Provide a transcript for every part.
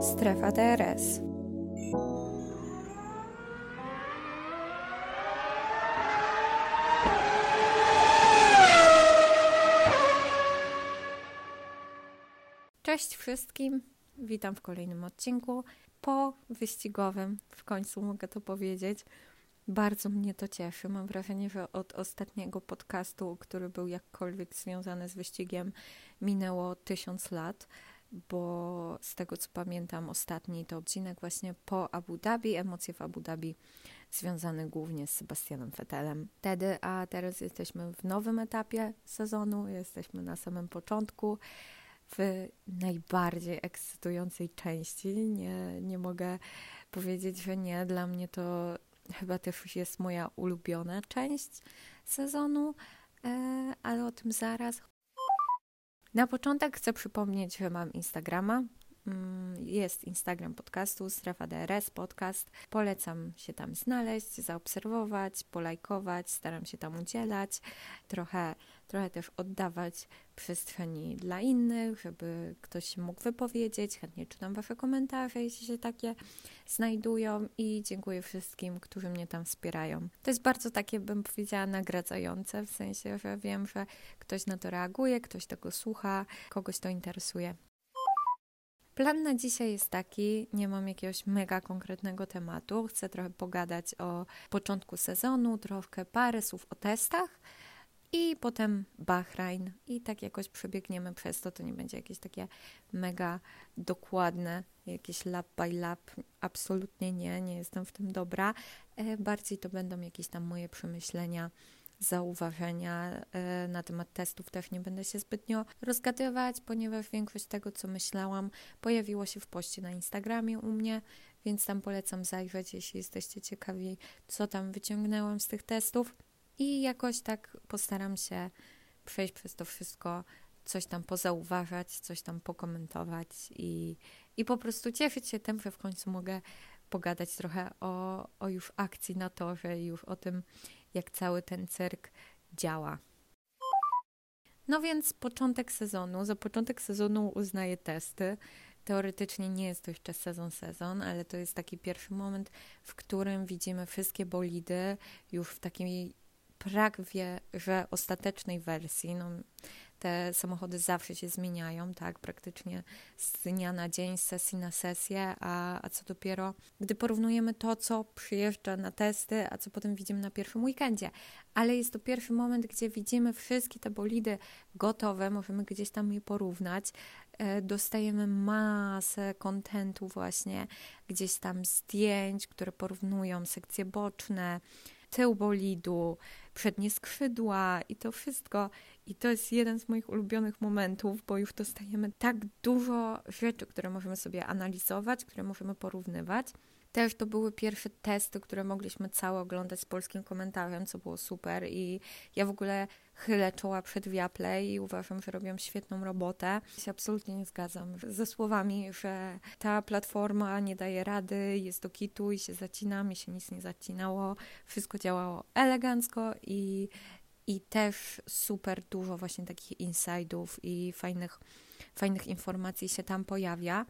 Strefa DRS. Cześć wszystkim, witam w kolejnym odcinku. Po wyścigowym, w końcu mogę to powiedzieć. Bardzo mnie to cieszy. Mam wrażenie, że od ostatniego podcastu, który był jakkolwiek związany z wyścigiem, minęło tysiąc lat, bo z tego co pamiętam, ostatni to odcinek właśnie po Abu Dhabi, emocje w Abu Dhabi związane głównie z Sebastianem Vettelem. Wtedy, a teraz jesteśmy w nowym etapie sezonu, jesteśmy na samym początku w najbardziej ekscytującej części. Nie, nie mogę powiedzieć, że nie. Dla mnie to chyba też jest moja ulubiona część sezonu, e, ale o tym zaraz. Na początek chcę przypomnieć, że mam Instagrama. Mm, jest Instagram podcastu, Strefa DRS Podcast. Polecam się tam znaleźć, zaobserwować, polajkować, staram się tam udzielać, trochę, trochę też oddawać przestrzeni dla innych, żeby ktoś się mógł wypowiedzieć. Chętnie czytam Wasze komentarze, jeśli się takie znajdują i dziękuję wszystkim, którzy mnie tam wspierają. To jest bardzo takie, bym powiedziała, nagradzające, w sensie, że wiem, że ktoś na to reaguje, ktoś tego słucha, kogoś to interesuje. Plan na dzisiaj jest taki, nie mam jakiegoś mega konkretnego tematu. Chcę trochę pogadać o początku sezonu, trochę parę słów o testach i potem Bahrain i tak jakoś przebiegniemy przez to. To nie będzie jakieś takie mega dokładne, jakieś lap by lap. Absolutnie nie, nie jestem w tym dobra. E, bardziej to będą jakieś tam moje przemyślenia zauważenia e, na temat testów też nie będę się zbytnio rozgadywać, ponieważ większość tego, co myślałam, pojawiło się w poście na Instagramie u mnie, więc tam polecam zajrzeć, jeśli jesteście ciekawi, co tam wyciągnęłam z tych testów. I jakoś tak postaram się przejść przez to wszystko, coś tam pozauważać, coś tam pokomentować i, i po prostu cieszyć się tym, że w końcu mogę pogadać trochę o, o już akcji na torze i już o tym, jak cały ten cyrk działa. No więc początek sezonu. Za początek sezonu uznaję testy. Teoretycznie nie jest to jeszcze sezon sezon, ale to jest taki pierwszy moment, w którym widzimy wszystkie bolidy już w takiej prawie że ostatecznej wersji. No, te samochody zawsze się zmieniają, tak, praktycznie z dnia na dzień, z sesji na sesję, a, a co dopiero, gdy porównujemy to, co przyjeżdża na testy, a co potem widzimy na pierwszym weekendzie. Ale jest to pierwszy moment, gdzie widzimy wszystkie te bolidy gotowe, możemy gdzieś tam je porównać. E, dostajemy masę kontentu właśnie, gdzieś tam zdjęć, które porównują sekcje boczne, tył bolidu, przednie skrzydła i to wszystko. I to jest jeden z moich ulubionych momentów, bo już dostajemy tak dużo rzeczy, które możemy sobie analizować, które możemy porównywać. Też to były pierwsze testy, które mogliśmy całe oglądać z polskim komentarzem, co było super. I ja w ogóle chylę czoła przed Viaplay i uważam, że robią świetną robotę. Ja się absolutnie nie zgadzam ze słowami, że ta platforma nie daje rady, jest do kitu i się zacina, mi się nic nie zacinało, wszystko działało elegancko i, i też super dużo właśnie takich insidów i fajnych, fajnych informacji się tam pojawia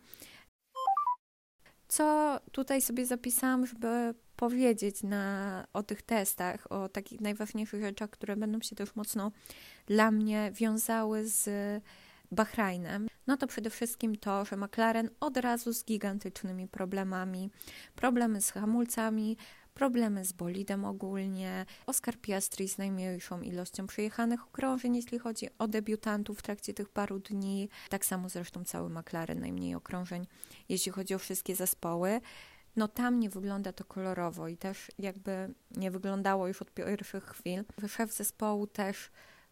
co tutaj sobie zapisałam, żeby powiedzieć na, o tych testach, o takich najważniejszych rzeczach, które będą się też mocno dla mnie wiązały z Bahrajnem, no to przede wszystkim to, że McLaren od razu z gigantycznymi problemami, problemy z hamulcami, problemy z bolidem ogólnie. Oscar Piastri z najmniejszą ilością przejechanych okrążeń, jeśli chodzi o debiutantów w trakcie tych paru dni. Tak samo zresztą cały McLaren, najmniej okrążeń, jeśli chodzi o wszystkie zespoły. No tam nie wygląda to kolorowo i też jakby nie wyglądało już od pierwszych chwil. Szef zespołu też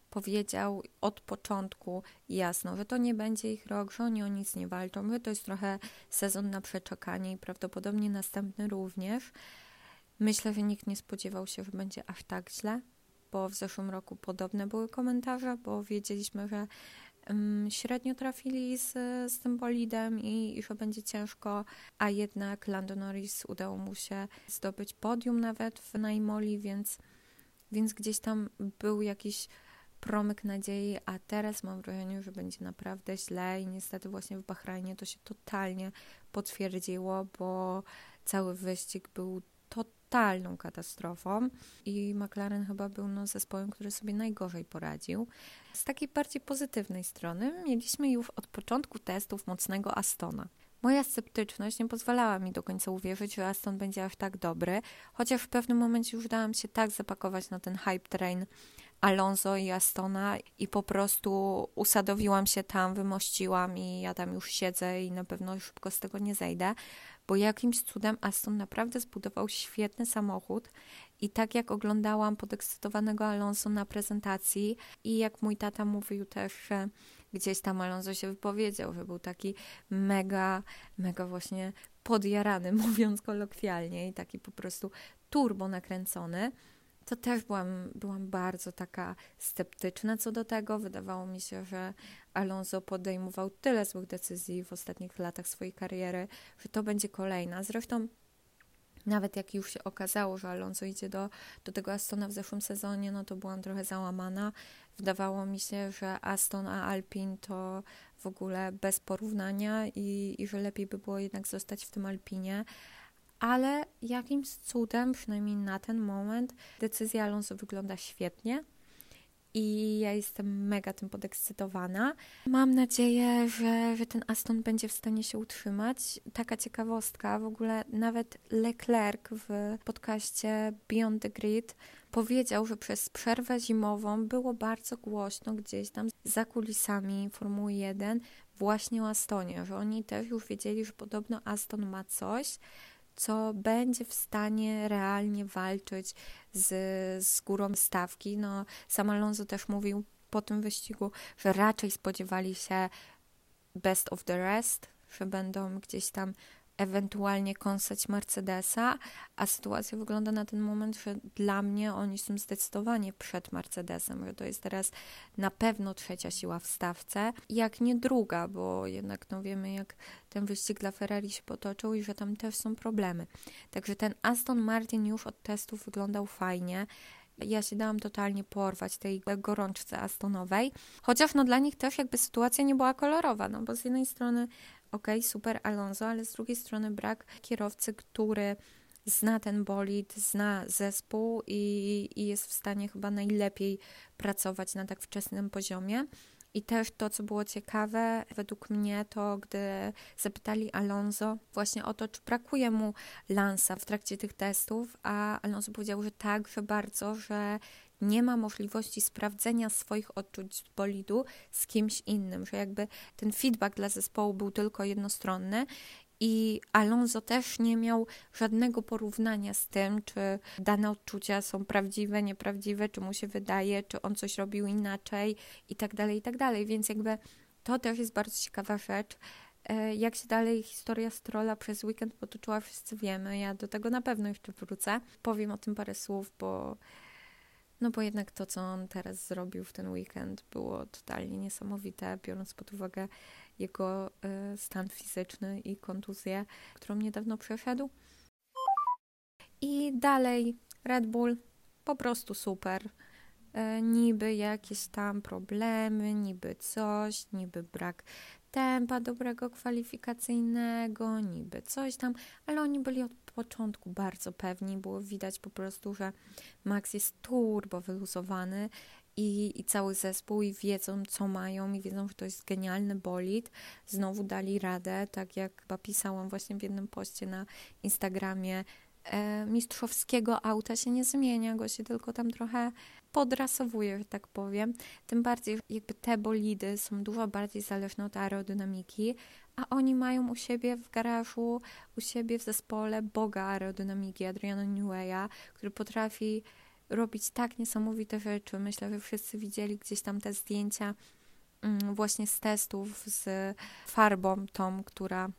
powiedział od początku jasno, że to nie będzie ich rok, że oni o nic nie walczą, że to jest trochę sezon na przeczekanie i prawdopodobnie następny również. Myślę, że nikt nie spodziewał się, że będzie aż tak źle, bo w zeszłym roku podobne były komentarze, bo wiedzieliśmy, że um, średnio trafili z, z tym bolidem i, i że będzie ciężko, a jednak Lando Norris udało mu się zdobyć podium nawet w Najmoli, więc, więc gdzieś tam był jakiś promyk nadziei, a teraz mam wrażenie, że będzie naprawdę źle i niestety właśnie w Bahrajnie to się totalnie potwierdziło, bo cały wyścig był totalną katastrofą i McLaren chyba był no, zespołem, który sobie najgorzej poradził. Z takiej bardziej pozytywnej strony mieliśmy już od początku testów mocnego Astona. Moja sceptyczność nie pozwalała mi do końca uwierzyć, że Aston będzie aż tak dobry, chociaż w pewnym momencie już dałam się tak zapakować na ten hype train Alonso i Astona i po prostu usadowiłam się tam, wymościłam i ja tam już siedzę i na pewno szybko z tego nie zejdę, bo jakimś cudem Aston naprawdę zbudował świetny samochód i tak jak oglądałam podekscytowanego Alonso na prezentacji i jak mój tata mówił też, że gdzieś tam Alonso się wypowiedział, że był taki mega, mega właśnie podjarany, mówiąc kolokwialnie i taki po prostu turbo nakręcony, to też byłam, byłam bardzo taka sceptyczna co do tego. Wydawało mi się, że Alonso podejmował tyle złych decyzji w ostatnich latach swojej kariery, że to będzie kolejna. Zresztą nawet jak już się okazało, że Alonso idzie do, do tego Astona w zeszłym sezonie, no to byłam trochę załamana. Wydawało mi się, że Aston a Alpin to w ogóle bez porównania i, i że lepiej by było jednak zostać w tym Alpinie ale jakimś cudem, przynajmniej na ten moment, decyzja Alonso wygląda świetnie i ja jestem mega tym podekscytowana. Mam nadzieję, że, że ten Aston będzie w stanie się utrzymać. Taka ciekawostka, w ogóle nawet Leclerc w podcaście Beyond the Grid powiedział, że przez przerwę zimową było bardzo głośno gdzieś tam za kulisami Formuły 1 właśnie o Astonie, że oni też już wiedzieli, że podobno Aston ma coś, co będzie w stanie realnie walczyć z, z górą stawki. No, sam Alonso też mówił po tym wyścigu, że raczej spodziewali się best of the rest, że będą gdzieś tam ewentualnie kąsać Mercedesa, a sytuacja wygląda na ten moment, że dla mnie oni są zdecydowanie przed Mercedesem, że to jest teraz na pewno trzecia siła w stawce, jak nie druga, bo jednak no wiemy, jak ten wyścig dla Ferrari się potoczył i że tam też są problemy. Także ten Aston Martin już od testów wyglądał fajnie. Ja się dałam totalnie porwać tej gorączce Astonowej, chociaż no dla nich też jakby sytuacja nie była kolorowa, no bo z jednej strony ok, super Alonso, ale z drugiej strony brak kierowcy, który zna ten bolid, zna zespół i, i jest w stanie chyba najlepiej pracować na tak wczesnym poziomie. I też to, co było ciekawe, według mnie, to gdy zapytali Alonso właśnie o to, czy brakuje mu lansa w trakcie tych testów, a Alonso powiedział, że tak, że bardzo, że nie ma możliwości sprawdzenia swoich odczuć z bolidu z kimś innym, że jakby ten feedback dla zespołu był tylko jednostronny i Alonso też nie miał żadnego porównania z tym, czy dane odczucia są prawdziwe, nieprawdziwe, czy mu się wydaje, czy on coś robił inaczej i tak dalej, i tak dalej. Więc jakby to też jest bardzo ciekawa rzecz. E, jak się dalej historia Strola przez weekend potoczyła, wszyscy wiemy. Ja do tego na pewno jeszcze wrócę. Powiem o tym parę słów, bo no bo jednak to, co on teraz zrobił w ten weekend, było totalnie niesamowite, biorąc pod uwagę jego y, stan fizyczny i kontuzję, którą niedawno przeszedł. I dalej Red Bull po prostu super. E, niby jakieś tam problemy, niby coś, niby brak tempa dobrego kwalifikacyjnego, niby coś tam, ale oni byli od początku bardzo pewni, było widać po prostu, że Max jest turbo wyluzowany i, i cały zespół i wiedzą, co mają i wiedzą, że to jest genialny bolid. Znowu dali radę, tak jak chyba pisałam właśnie w jednym poście na Instagramie, mistrzowskiego auta się nie zmienia, go się tylko tam trochę podrasowuje, tak powiem. Tym bardziej jakby te bolidy są dużo bardziej zależne od aerodynamiki, a oni mają u siebie w garażu, u siebie w zespole boga aerodynamiki Adriana Newaya, który potrafi robić tak niesamowite rzeczy. Myślę, że wszyscy widzieli gdzieś tam te zdjęcia mm, właśnie z testów z farbą tą, która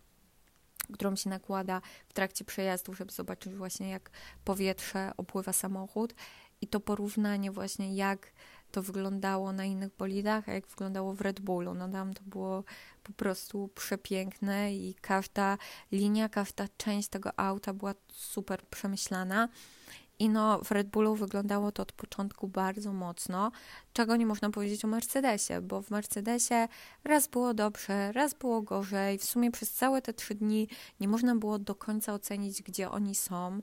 którą się nakłada w trakcie przejazdu, żeby zobaczyć właśnie jak powietrze opływa samochód i to porównanie właśnie jak to wyglądało na innych bolidach, a jak wyglądało w Red Bullu. No tam to było po prostu przepiękne i każda linia, każda część tego auta była super przemyślana. I no, w Red Bullu wyglądało to od początku bardzo mocno, czego nie można powiedzieć o Mercedesie, bo w Mercedesie raz było dobrze, raz było gorzej. W sumie przez całe te trzy dni nie można było do końca ocenić, gdzie oni są.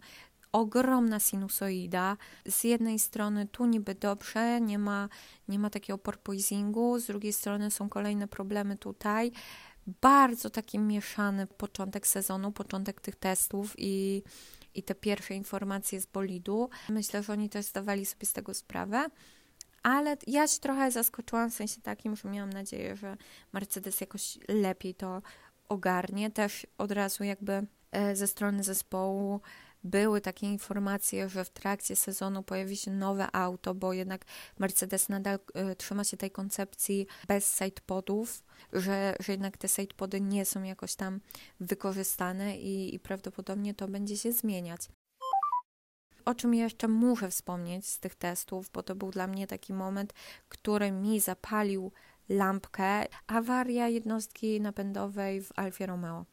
Ogromna sinusoida. Z jednej strony tu niby dobrze, nie ma, nie ma takiego porpoisingu, z drugiej strony są kolejne problemy tutaj bardzo taki mieszany początek sezonu, początek tych testów i i te pierwsze informacje z bolidu. Myślę, że oni też zdawali sobie z tego sprawę. Ale ja się trochę zaskoczyłam w sensie takim, że miałam nadzieję, że Mercedes jakoś lepiej to ogarnie. Też od razu jakby e, ze strony zespołu były takie informacje, że w trakcie sezonu pojawi się nowe auto, bo jednak Mercedes nadal y, trzyma się tej koncepcji bez sidepodów, że, że jednak te sidepody nie są jakoś tam wykorzystane i, i prawdopodobnie to będzie się zmieniać. O czym jeszcze muszę wspomnieć z tych testów, bo to był dla mnie taki moment, który mi zapalił lampkę. Awaria jednostki napędowej w Alfie Romeo.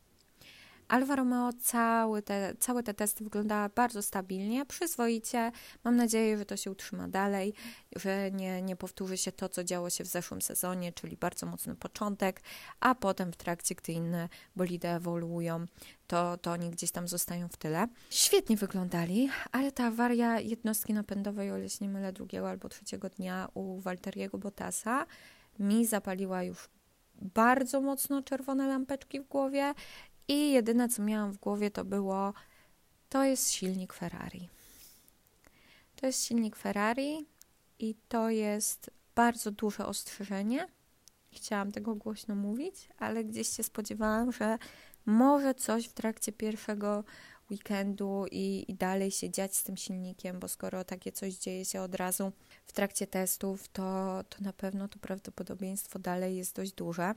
Alfa Romeo cały te, całe te testy wyglądała bardzo stabilnie, przyzwoicie. Mam nadzieję, że to się utrzyma dalej, że nie, nie powtórzy się to, co działo się w zeszłym sezonie, czyli bardzo mocny początek, a potem w trakcie, gdy inne bolidy ewoluują, to, to oni gdzieś tam zostają w tyle. Świetnie wyglądali, ale ta awaria jednostki napędowej, o ile się nie mylę, drugiego albo trzeciego dnia u Walteriego Bottasa mi zapaliła już bardzo mocno czerwone lampeczki w głowie i jedyne, co miałam w głowie, to było: to jest silnik Ferrari. To jest silnik Ferrari i to jest bardzo duże ostrzeżenie. Chciałam tego głośno mówić, ale gdzieś się spodziewałam, że może coś w trakcie pierwszego weekendu i, i dalej się dziać z tym silnikiem, bo skoro takie coś dzieje się od razu w trakcie testów, to, to na pewno to prawdopodobieństwo dalej jest dość duże.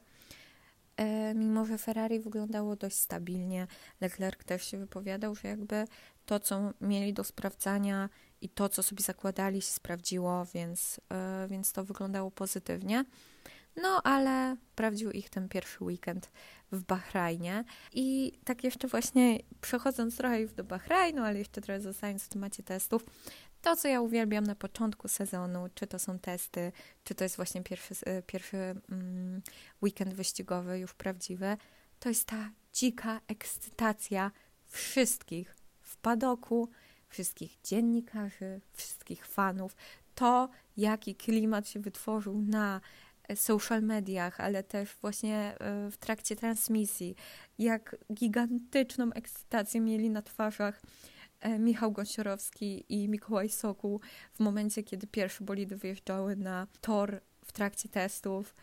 E, mimo że Ferrari wyglądało dość stabilnie, Leclerc też się wypowiadał, że jakby to, co mieli do sprawdzania i to, co sobie zakładali, się sprawdziło, więc, e, więc to wyglądało pozytywnie. No, ale sprawdził ich ten pierwszy weekend w Bahrajnie. I tak jeszcze właśnie przechodząc trochę już do Bahrajnu, ale jeszcze trochę zostając w temacie testów, to, co ja uwielbiam na początku sezonu, czy to są testy, czy to jest właśnie pierwszy, e, pierwszy mm, weekend wyścigowy, już prawdziwy, to jest ta dzika ekscytacja wszystkich w padoku, wszystkich dziennikarzy, wszystkich fanów. To, jaki klimat się wytworzył na e, social mediach, ale też właśnie e, w trakcie transmisji, jak gigantyczną ekscytację mieli na twarzach Michał Gąsiorowski i Mikołaj Sokół w momencie, kiedy pierwsze bolidy wyjeżdżały na tor w trakcie testów.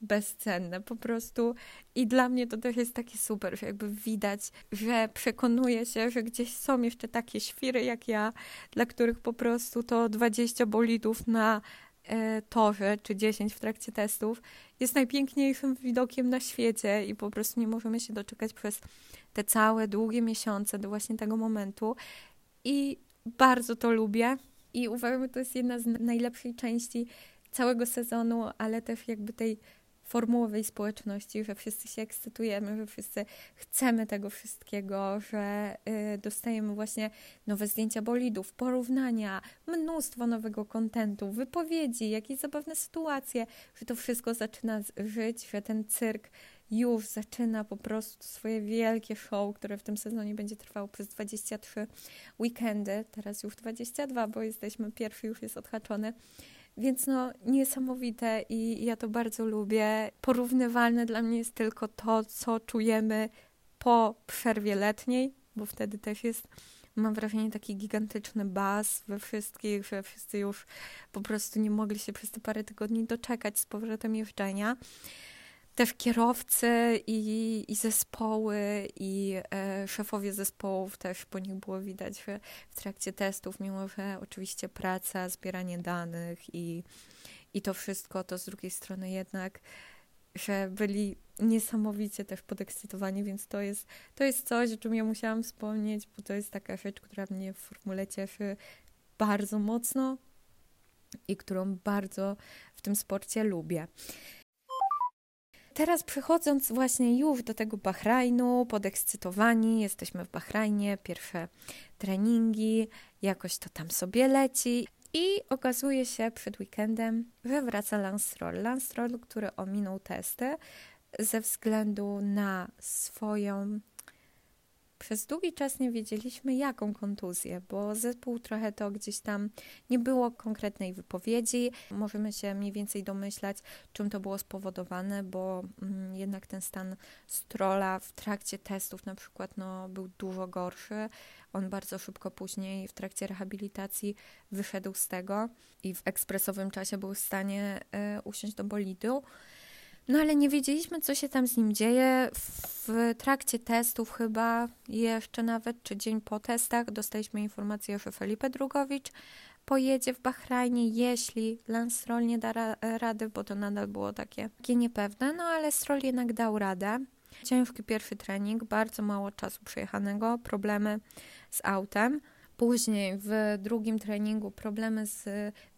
Bezcenne po prostu. I dla mnie to też jest takie super, że jakby widać, że przekonuje się, że gdzieś są jeszcze takie świry jak ja, dla których po prostu to 20 bolidów na e, torze, czy 10 w trakcie testów, jest najpiękniejszym widokiem na świecie i po prostu nie możemy się doczekać przez te całe długie miesiące do właśnie tego momentu. I bardzo to lubię. I uważam, że to jest jedna z najlepszych części całego sezonu, ale też jakby tej formułowej społeczności, że wszyscy się ekscytujemy, że wszyscy chcemy tego wszystkiego, że y, dostajemy właśnie nowe zdjęcia bolidów, porównania, mnóstwo nowego kontentu, wypowiedzi, jakieś zabawne sytuacje, że to wszystko zaczyna żyć, że ten cyrk już zaczyna po prostu swoje wielkie show, które w tym sezonie będzie trwało przez 23 weekendy, teraz już 22, bo jesteśmy, pierwszy już jest odhaczony. Więc no, niesamowite i ja to bardzo lubię. Porównywalne dla mnie jest tylko to, co czujemy po przerwie letniej, bo wtedy też jest, mam wrażenie, taki gigantyczny baz we wszystkich, że wszyscy już po prostu nie mogli się przez te parę tygodni doczekać z powrotem jeżdżenia też kierowcy i, i zespoły i e, szefowie zespołów też po nich było widać, że w trakcie testów, mimo że oczywiście praca, zbieranie danych i, i to wszystko, to z drugiej strony jednak, że byli niesamowicie też podekscytowani, więc to jest, to jest coś, o czym ja musiałam wspomnieć, bo to jest taka rzecz, która mnie w formule cieszy bardzo mocno i którą bardzo w tym sporcie lubię. Teraz przechodząc właśnie już do tego Bahrajnu, podekscytowani, jesteśmy w Bahrajnie, pierwsze treningi, jakoś to tam sobie leci. I okazuje się przed weekendem, że wraca Stroll, który ominął testy ze względu na swoją przez długi czas nie wiedzieliśmy, jaką kontuzję, bo zespół trochę to gdzieś tam nie było konkretnej wypowiedzi. Możemy się mniej więcej domyślać, czym to było spowodowane, bo mm, jednak ten stan Strola w trakcie testów na przykład no, był dużo gorszy. On bardzo szybko później w trakcie rehabilitacji wyszedł z tego i w ekspresowym czasie był w stanie y, usiąść do bolidu. No ale nie wiedzieliśmy, co się tam z nim dzieje. W trakcie testów chyba jeszcze nawet, czy dzień po testach, dostaliśmy informację, że Felipe Drugowicz pojedzie w Bahrajnie, jeśli Lance Stroll nie da ra rady, bo to nadal było takie, takie niepewne, no ale Stroll jednak dał radę. Ciężki pierwszy trening, bardzo mało czasu przejechanego, problemy z autem. Później w drugim treningu problemy z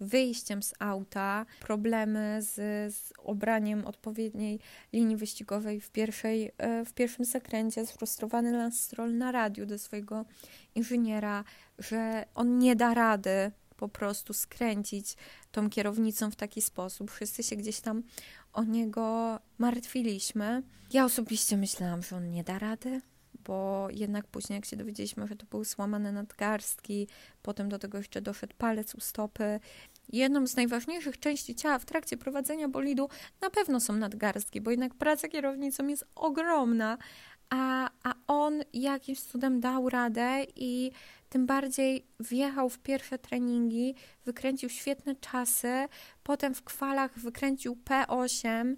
wyjściem z auta, problemy z, z obraniem odpowiedniej linii wyścigowej w, pierwszej, e, w pierwszym zakręcie. Sfrustrowany Lance Stroll na radiu do swojego inżyniera, że on nie da rady po prostu skręcić tą kierownicą w taki sposób. Wszyscy się gdzieś tam o niego martwiliśmy. Ja osobiście myślałam, że on nie da rady, bo jednak później, jak się dowiedzieliśmy, że to były złamane nadgarstki, potem do tego jeszcze doszedł palec u stopy. Jedną z najważniejszych części ciała w trakcie prowadzenia bolidu na pewno są nadgarstki, bo jednak praca kierownicą jest ogromna, a, a on jakimś cudem dał radę i tym bardziej wjechał w pierwsze treningi, wykręcił świetne czasy, potem w kwalach wykręcił P8,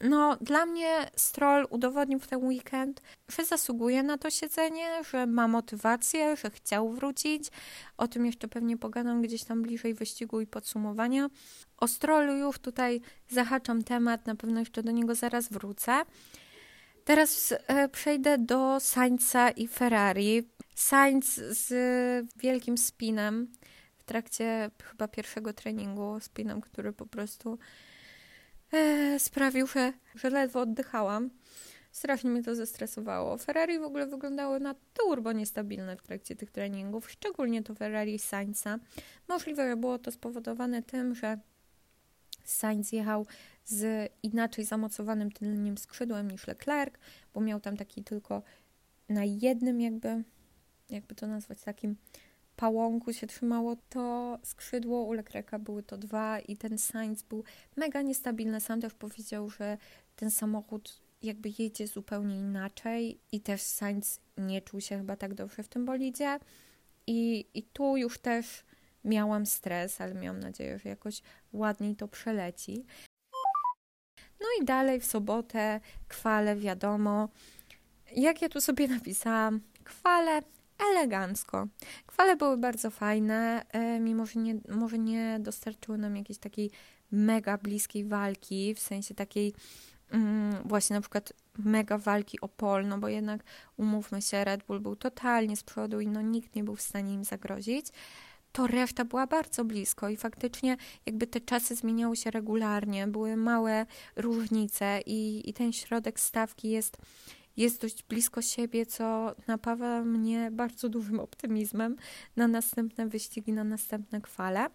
no, dla mnie Stroll udowodnił w ten weekend, że zasługuje na to siedzenie, że ma motywację, że chciał wrócić. O tym jeszcze pewnie pogadam gdzieś tam bliżej wyścigu i podsumowania. O Strollu już tutaj zahaczam temat, na pewno jeszcze do niego zaraz wrócę. Teraz e, przejdę do Sainza i Ferrari. Sainz z wielkim spinem w trakcie chyba pierwszego treningu, spinem, który po prostu e, sprawił, że, że ledwo oddychałam. Strasznie mnie to zestresowało. Ferrari w ogóle wyglądało na turbo niestabilne w trakcie tych treningów, szczególnie to Ferrari Sainza. Możliwe, że było to spowodowane tym, że Sainz jechał z inaczej zamocowanym tylnym skrzydłem niż Leclerc, bo miał tam taki tylko na jednym jakby, jakby to nazwać, takim pałąku się trzymało to skrzydło, u Leclerca były to dwa i ten Sainz był mega niestabilny. Sam też powiedział, że ten samochód jakby jedzie zupełnie inaczej i też Sainz nie czuł się chyba tak dobrze w tym bolidzie i, i tu już też miałam stres, ale miałam nadzieję, że jakoś ładniej to przeleci. No i dalej w sobotę kwale, wiadomo. Jak ja tu sobie napisałam? Kwale elegancko. Kwale były bardzo fajne, e, mimo że nie, może nie dostarczyły nam jakiejś takiej mega bliskiej walki, w sensie takiej mm, właśnie na przykład mega walki o pol, no bo jednak umówmy się, Red Bull był totalnie z przodu i no nikt nie był w stanie im zagrozić to reszta była bardzo blisko i faktycznie jakby te czasy zmieniały się regularnie, były małe różnice i, i ten środek stawki jest jest dość blisko siebie, co napawa mnie bardzo dużym optymizmem na następne wyścigi, na następne kwale.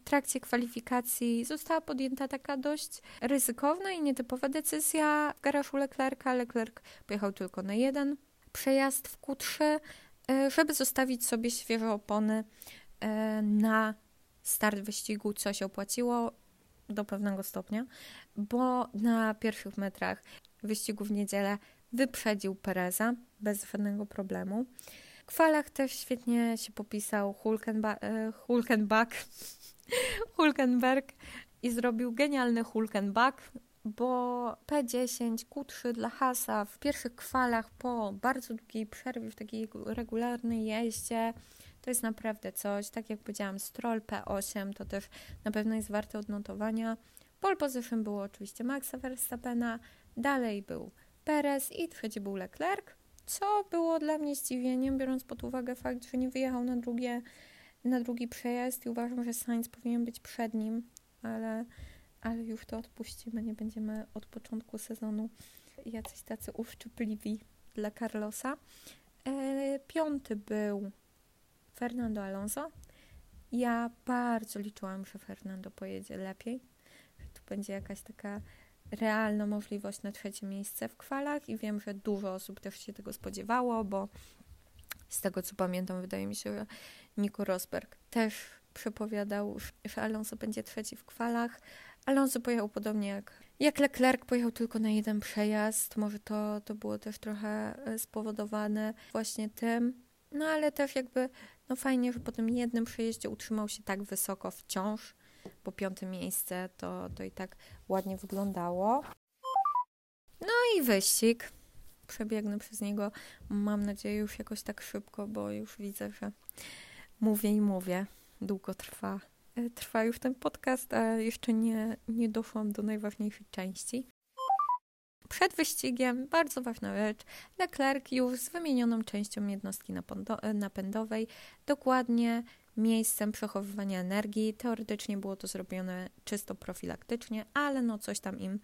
W trakcie kwalifikacji została podjęta taka dość ryzykowna i nietypowa decyzja w garażu Leclerca. Leclerc pojechał tylko na jeden przejazd w Q3, e, żeby zostawić sobie świeże opony e, na start wyścigu, co się opłaciło do pewnego stopnia, bo na pierwszych metrach wyścigu w niedzielę wyprzedził Pereza bez żadnego problemu. W kwalach też świetnie się popisał Hulkenba e, Hulkenbach, Hulkenberg i zrobił genialny Hulkenbach, bo P10 Q3 dla Hasa w pierwszych kwalach po bardzo długiej przerwie w takiej regularnej jeździe to jest naprawdę coś. Tak jak powiedziałam, Stroll P8 to też na pewno jest warte odnotowania. Pole position było oczywiście Maxa Verstappena, dalej był Perez i trzeci był Leclerc, co było dla mnie zdziwieniem, biorąc pod uwagę fakt, że nie wyjechał na, drugie, na drugi przejazd i uważam, że Sainz powinien być przed nim, ale ale już to odpuścimy, nie będziemy od początku sezonu jacyś tacy uszczypliwi dla Carlosa. E, piąty był Fernando Alonso. Ja bardzo liczyłam, że Fernando pojedzie lepiej, że to będzie jakaś taka realna możliwość na trzecie miejsce w kwalach i wiem, że dużo osób też się tego spodziewało, bo z tego co pamiętam, wydaje mi się, że Nico Rosberg też przepowiadał, że Alonso będzie trzeci w kwalach. Alonso pojechał podobnie jak, jak Leclerc, pojechał tylko na jeden przejazd. Może to, to było też trochę e, spowodowane właśnie tym. No ale też jakby, no fajnie, że po tym jednym przejeździe utrzymał się tak wysoko wciąż, bo piąte miejsce to, to i tak ładnie wyglądało. No i wyścig. Przebiegnę przez niego, mam nadzieję, już jakoś tak szybko, bo już widzę, że mówię i mówię. Długo trwa, e, trwa już ten podcast, a jeszcze nie, nie doszłam do najważniejszej części. Przed wyścigiem, bardzo ważna rzecz, Leclerc już z wymienioną częścią jednostki napędowej, dokładnie miejscem przechowywania energii. Teoretycznie było to zrobione czysto profilaktycznie, ale no coś tam im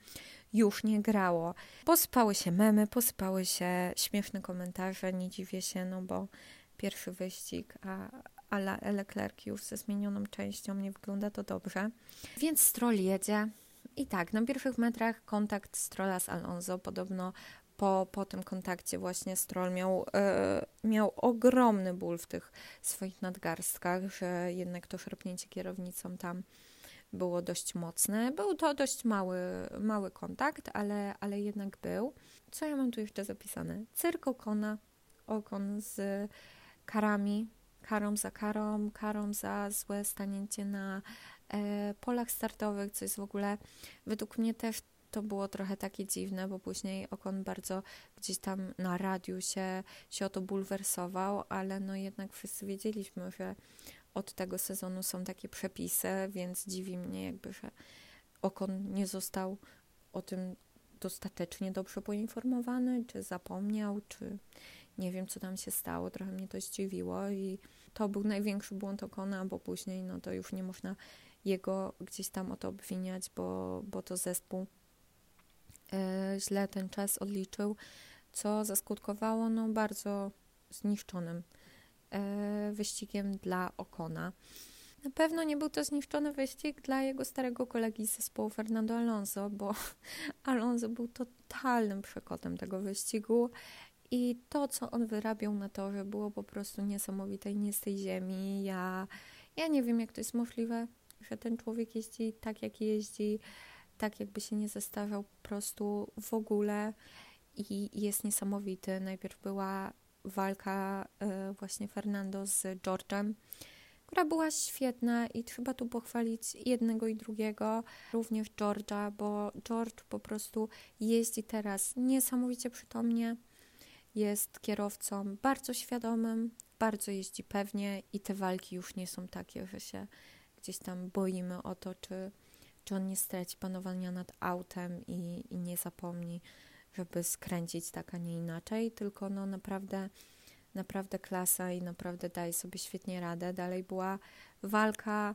już nie grało. Posypały się memy, posypały się śmieszne komentarze, nie dziwię się, no bo pierwszy wyścig, a, ale Leclerc już ze zmienioną częścią nie wygląda to dobrze. Więc Stroll jedzie. I tak, na pierwszych metrach kontakt Strolla z Alonso podobno po, po tym kontakcie właśnie Stroll miał, e, miał ogromny ból w tych swoich nadgarstkach, że jednak to szarpnięcie kierownicą tam było dość mocne. Był to dość mały, mały kontakt, ale, ale jednak był. Co ja mam tu jeszcze zapisane? Cyrk Okona, Okon z karami, karą za karą, karą za złe stanięcie na e, polach startowych, co jest w ogóle według mnie też to było trochę takie dziwne, bo później Okon bardzo gdzieś tam na radiu się, się o to bulwersował, ale no jednak wszyscy wiedzieliśmy, że od tego sezonu są takie przepisy, więc dziwi mnie jakby, że Okon nie został o tym dostatecznie dobrze poinformowany, czy zapomniał, czy nie wiem, co tam się stało. Trochę mnie to zdziwiło i to był największy błąd Okona, bo później no to już nie można jego gdzieś tam o to obwiniać, bo, bo to zespół źle ten czas odliczył, co zaskutkowało no bardzo zniszczonym e, wyścigiem dla Okona. Na pewno nie był to zniszczony wyścig dla jego starego kolegi z zespołu Fernando Alonso, bo Alonso był totalnym przekotem tego wyścigu i to, co on wyrabiał na torze, było po prostu niesamowite i nie z tej ziemi. Ja, ja nie wiem, jak to jest możliwe, że ten człowiek jeździ tak, jak jeździ, tak jakby się nie zestarzał po prostu w ogóle i jest niesamowity. Najpierw była walka y, właśnie Fernando z George'em, która była świetna i trzeba tu pochwalić jednego i drugiego, również George'a, bo George po prostu jeździ teraz niesamowicie przytomnie, jest kierowcą bardzo świadomym, bardzo jeździ pewnie i te walki już nie są takie, że się gdzieś tam boimy o to, czy, czy on nie straci panowania nad autem i, i nie zapomni, żeby skręcić tak, a nie inaczej, tylko no naprawdę, naprawdę klasa i naprawdę daje sobie świetnie radę. Dalej była walka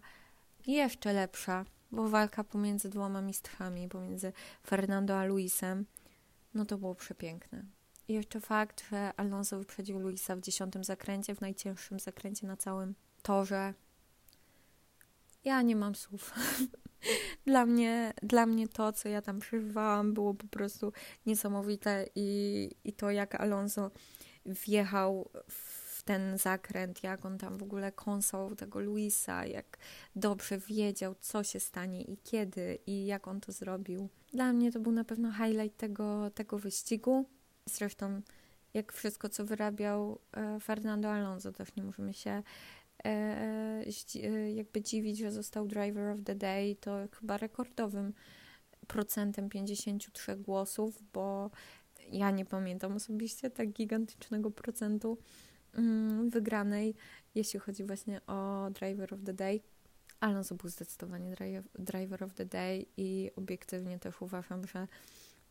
jeszcze lepsza, bo walka pomiędzy dwoma mistrzami, pomiędzy Fernando a Luisem, no to było przepiękne. I jeszcze fakt, że Alonso wyprzedził Luisa w dziesiątym zakręcie, w najcięższym zakręcie na całym torze. Ja nie mam słów. dla, mnie, dla mnie to, co ja tam przeżywałam, było po prostu niesamowite i, i to, jak Alonso wjechał w ten zakręt, jak on tam w ogóle kąsał tego Luisa, jak dobrze wiedział, co się stanie i kiedy i jak on to zrobił. Dla mnie to był na pewno highlight tego, tego wyścigu. Zresztą, jak wszystko, co wyrabiał e, Fernando Alonso, też nie możemy się jakby dziwić, że został Driver of the Day, to chyba rekordowym procentem 53 głosów, bo ja nie pamiętam osobiście tak gigantycznego procentu mm, wygranej, jeśli chodzi właśnie o Driver of the Day. Alonso był zdecydowanie Driver of the Day i obiektywnie też uważam, że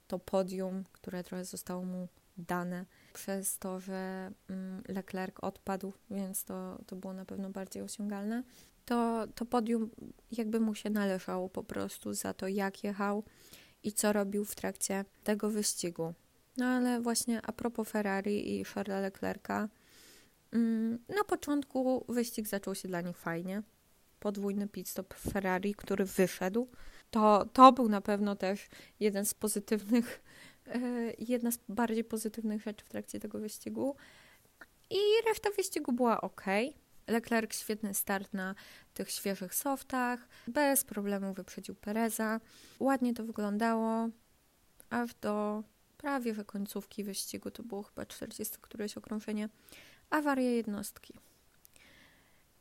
to podium, które trochę zostało mu dane przez to, że mm, Leclerc odpadł, więc to, to było na pewno bardziej osiągalne. to, to podium jakby mu się należało po prostu za to, jak jechał i co robił w trakcie tego wyścigu. No ale właśnie a propos Ferrari i Charlesa Leclerca, mm, na początku wyścig zaczął się dla nich fajnie. Podwójny pit stop Ferrari, który wyszedł. To, to był na pewno też jeden z pozytywnych, jedna z bardziej pozytywnych rzeczy w trakcie tego wyścigu. I reszta wyścigu była ok. Leclerc świetny start na tych świeżych softach, bez problemu wyprzedził Pereza. Ładnie to wyglądało, aż do prawie że końcówki wyścigu, to było chyba 40 któreś okrążenie, awaria jednostki.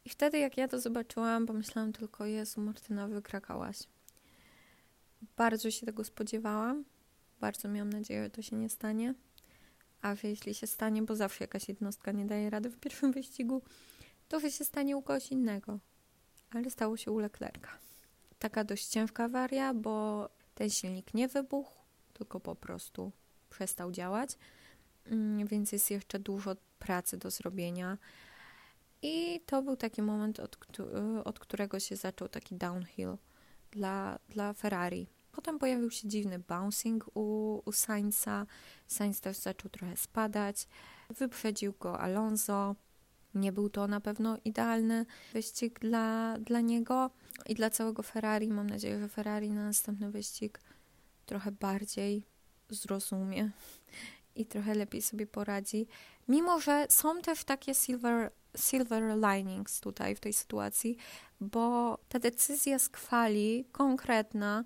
I wtedy jak ja to zobaczyłam, pomyślałam tylko, Jezu Martyna, wykrakałaś. Bardzo się tego spodziewałam, bardzo miałam nadzieję, że to się nie stanie. A jeśli się stanie, bo zawsze jakaś jednostka nie daje rady w pierwszym wyścigu, to że się stanie u kogoś innego. Ale stało się u Leclerca. Taka dość ciężka awaria, bo ten silnik nie wybuchł, tylko po prostu przestał działać, mm, więc jest jeszcze dużo pracy do zrobienia. I to był taki moment, od, od którego się zaczął taki downhill dla, dla Ferrari. Potem pojawił się dziwny bouncing u, u Sainza. Sainz też zaczął trochę spadać. Wyprzedził go Alonso. Nie był to na pewno idealny wyścig dla, dla niego i dla całego Ferrari. Mam nadzieję, że Ferrari na następny wyścig trochę bardziej zrozumie i trochę lepiej sobie poradzi. Mimo, że są też takie silver, silver linings tutaj w tej sytuacji, bo ta decyzja z kwali konkretna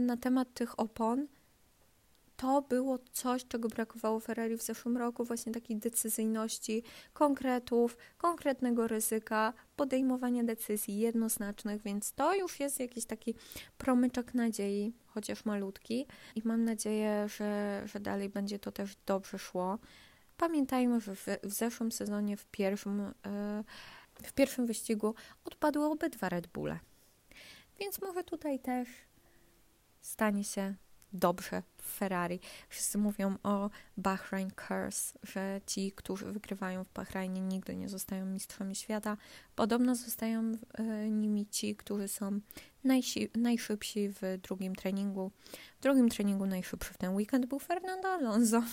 na temat tych opon to było coś, czego brakowało Ferrari w zeszłym roku, właśnie takiej decyzyjności, konkretów, konkretnego ryzyka, podejmowania decyzji jednoznacznych, więc to już jest jakiś taki promyczek nadziei, chociaż malutki i mam nadzieję, że, że dalej będzie to też dobrze szło. Pamiętajmy, że w, w zeszłym sezonie, w pierwszym, yy, w pierwszym wyścigu odpadły obydwa Red Bulle. Więc może tutaj też stanie się dobrze w Ferrari. Wszyscy mówią o Bahrain Curse, że ci, którzy wygrywają w Bahrajnie, nigdy nie zostają mistrzami świata. Podobno zostają e, nimi ci, którzy są najsi, najszybsi w drugim treningu. W drugim treningu najszybszy w ten weekend był Fernando Alonso.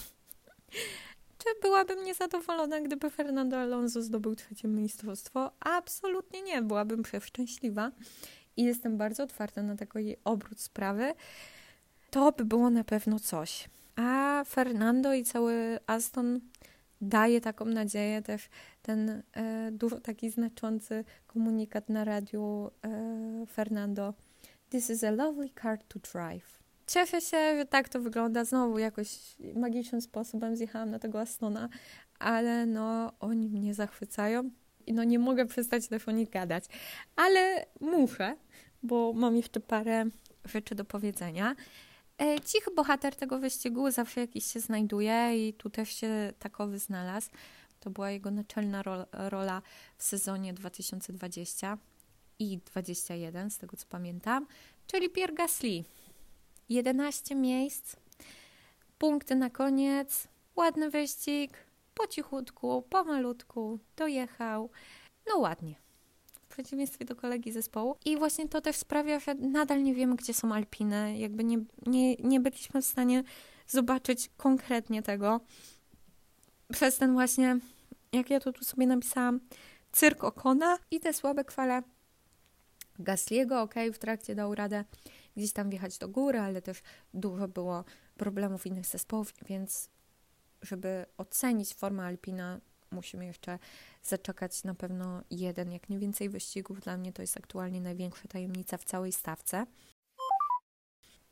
Czy byłabym niezadowolona, gdyby Fernando Alonso zdobył trzecie mistrzostwo? Absolutnie nie, byłabym przeszczęśliwa i jestem bardzo otwarta na taki obrót sprawy to by było na pewno coś. A Fernando i cały Aston daje taką nadzieję, też ten e, dużo taki znaczący komunikat na radiu e, Fernando. This is a lovely car to drive. Cieszę się, że tak to wygląda. Znowu jakoś magicznym sposobem zjechałam na tego Astona, ale no oni mnie zachwycają no nie mogę przestać też gadać. Ale muszę, bo mam jeszcze parę rzeczy do powiedzenia. E, cichy bohater tego wyścigu zawsze jakiś się znajduje i tu też się takowy znalazł. To była jego naczelna rola w sezonie 2020 i 21, z tego co pamiętam, czyli Pierre Gasly. 11 miejsc, punkty na koniec, ładny wyścig, po cichutku, pomalutku, dojechał. No ładnie w przeciwieństwie do kolegi zespołu. I właśnie to też sprawia, że nadal nie wiemy, gdzie są Alpiny. Jakby nie, nie, nie byliśmy w stanie zobaczyć konkretnie tego. Przez ten właśnie, jak ja to tu sobie napisałam, cyrk Okona i te słabe kwale Gasliego, ok, w trakcie dał radę gdzieś tam wjechać do góry, ale też dużo było problemów innych zespołów, więc żeby ocenić formę Alpina, musimy jeszcze zaczekać na pewno jeden, jak nie więcej wyścigów. Dla mnie to jest aktualnie największa tajemnica w całej stawce.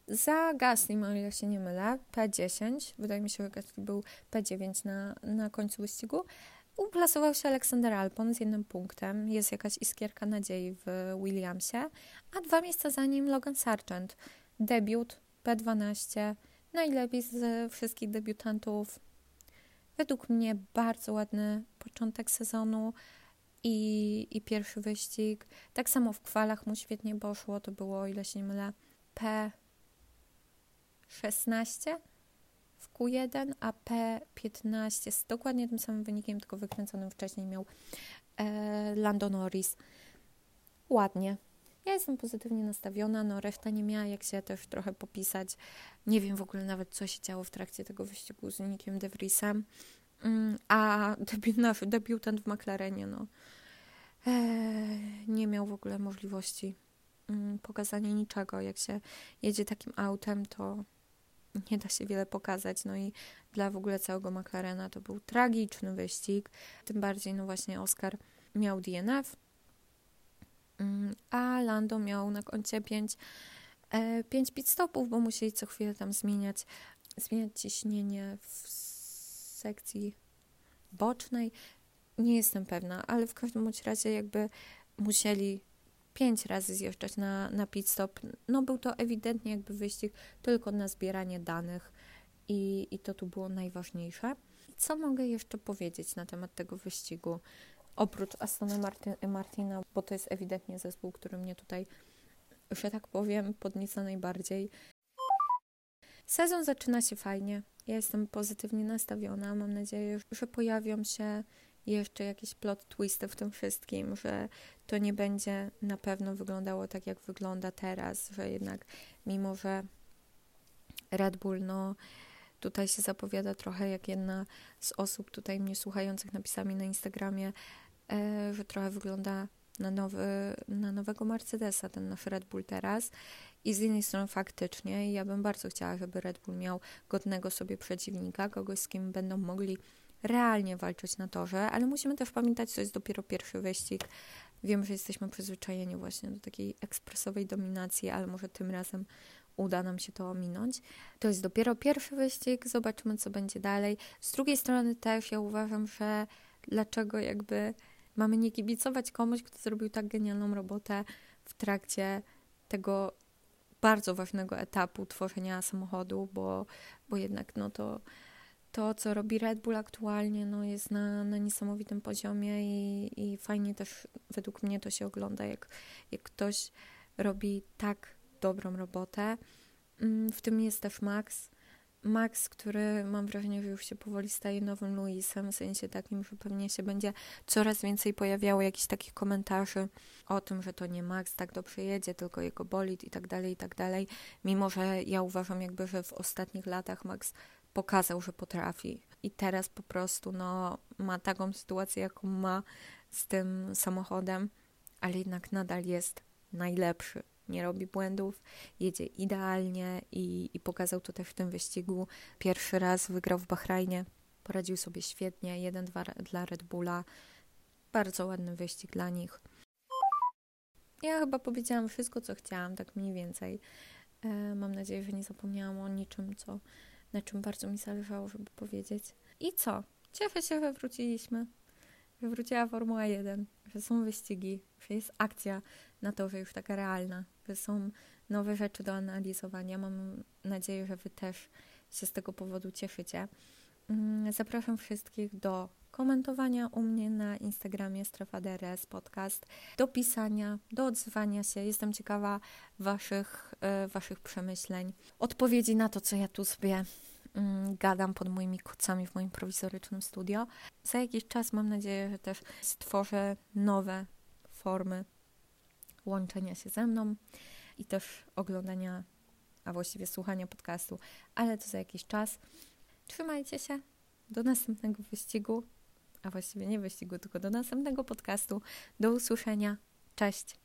Za Gasly, o ile się nie mylę, P10, wydaje mi się, że Gasly był P9 na, na końcu wyścigu, uplasował się Aleksander Alpon z jednym punktem. Jest jakaś iskierka nadziei w Williamsie, a dwa miejsca za nim Logan Sargent. Debiut P12, najlepiej z wszystkich debiutantów Według mnie bardzo ładny początek sezonu i, i pierwszy wyścig. Tak samo w kwalach mu świetnie poszło. To było, ile się nie mylę, P16 w Q1, a P15 z dokładnie tym samym wynikiem, tylko wykręconym wcześniej miał e, Lando Norris. ładnie. Ja jestem pozytywnie nastawiona, no reszta nie miała jak się też trochę popisać. Nie wiem w ogóle nawet, co się działo w trakcie tego wyścigu z Nickiem De Vriesem. Mm, a debi nasz debiutant w McLarenie, no, nie miał w ogóle możliwości mm, pokazania niczego. Jak się jedzie takim autem, to nie da się wiele pokazać. No i dla w ogóle całego McLarena to był tragiczny wyścig. Tym bardziej, no właśnie, Oscar miał DNF, a Lando miał na koncie 5 e, pięć pit stopów, bo musieli co chwilę tam zmieniać, zmieniać ciśnienie w sekcji bocznej. Nie jestem pewna, ale w każdym bądź razie jakby musieli pięć razy zjeżdżać na, na pit stop. No był to ewidentnie jakby wyścig tylko na zbieranie danych i, i to tu było najważniejsze. Co mogę jeszcze powiedzieć na temat tego wyścigu? Oprócz Astona Martin, Martina, bo to jest ewidentnie zespół, który mnie tutaj, że tak powiem, podnieca najbardziej. Sezon zaczyna się fajnie. Ja jestem pozytywnie nastawiona. Mam nadzieję, że pojawią się jeszcze jakieś plot twisty w tym wszystkim, że to nie będzie na pewno wyglądało tak, jak wygląda teraz, że jednak mimo, że Red Bull, no tutaj się zapowiada trochę jak jedna z osób tutaj mnie słuchających napisała mi na Instagramie, że trochę wygląda na, nowy, na nowego Mercedesa, ten nasz Red Bull teraz. I z jednej strony faktycznie, ja bym bardzo chciała, żeby Red Bull miał godnego sobie przeciwnika, kogoś z kim będą mogli realnie walczyć na torze, ale musimy też pamiętać, to jest dopiero pierwszy wyścig. Wiem, że jesteśmy przyzwyczajeni właśnie do takiej ekspresowej dominacji, ale może tym razem uda nam się to ominąć. To jest dopiero pierwszy wyścig, zobaczymy, co będzie dalej. Z drugiej strony też ja uważam, że dlaczego jakby mamy nie kibicować komuś, kto zrobił tak genialną robotę w trakcie tego bardzo ważnego etapu tworzenia samochodu, bo, bo jednak no to to, co robi Red Bull aktualnie, no, jest na, na niesamowitym poziomie i, i fajnie też według mnie to się ogląda, jak, jak ktoś robi tak dobrą robotę. Mm, w tym jest też Max. Max, który mam wrażenie, że już się powoli staje nowym Luisem, w sensie takim, że pewnie się będzie coraz więcej pojawiało jakichś takich komentarzy o tym, że to nie Max tak dobrze jedzie, tylko jego bolid i tak dalej, i tak dalej. Mimo, że ja uważam jakby, że w ostatnich latach Max pokazał, że potrafi. I teraz po prostu no, ma taką sytuację, jaką ma z tym samochodem, ale jednak nadal jest najlepszy. Nie robi błędów, jedzie idealnie i, i pokazał to też w tym wyścigu. Pierwszy raz wygrał w Bahrajnie, poradził sobie świetnie, jeden, dwa dla Red Bulla. Bardzo ładny wyścig dla nich. Ja chyba powiedziałam wszystko, co chciałam, tak mniej więcej. E, mam nadzieję, że nie zapomniałam o niczym, co na czym bardzo mi zależało, żeby powiedzieć. I co? Cieszę się, że wróciliśmy. Wróciła Formuła 1, że są wyścigi, że jest akcja na to, że już taka realna, że są nowe rzeczy do analizowania. Mam nadzieję, że Wy też się z tego powodu cieszycie. Mm, zapraszam wszystkich do komentowania u mnie na Instagramie Strefa DRS Podcast, do pisania, do odzywania się. Jestem ciekawa Waszych, e, waszych przemyśleń, odpowiedzi na to, co ja tu sobie gadam pod moimi kocami w moim prowizorycznym studio. Za jakiś czas mam nadzieję, że też stworzę nowe formy łączenia się ze mną i też oglądania, a właściwie słuchania podcastu, ale to za jakiś czas. Trzymajcie się. Do następnego wyścigu a właściwie nie wyścigu, tylko do następnego podcastu. Do usłyszenia. Cześć.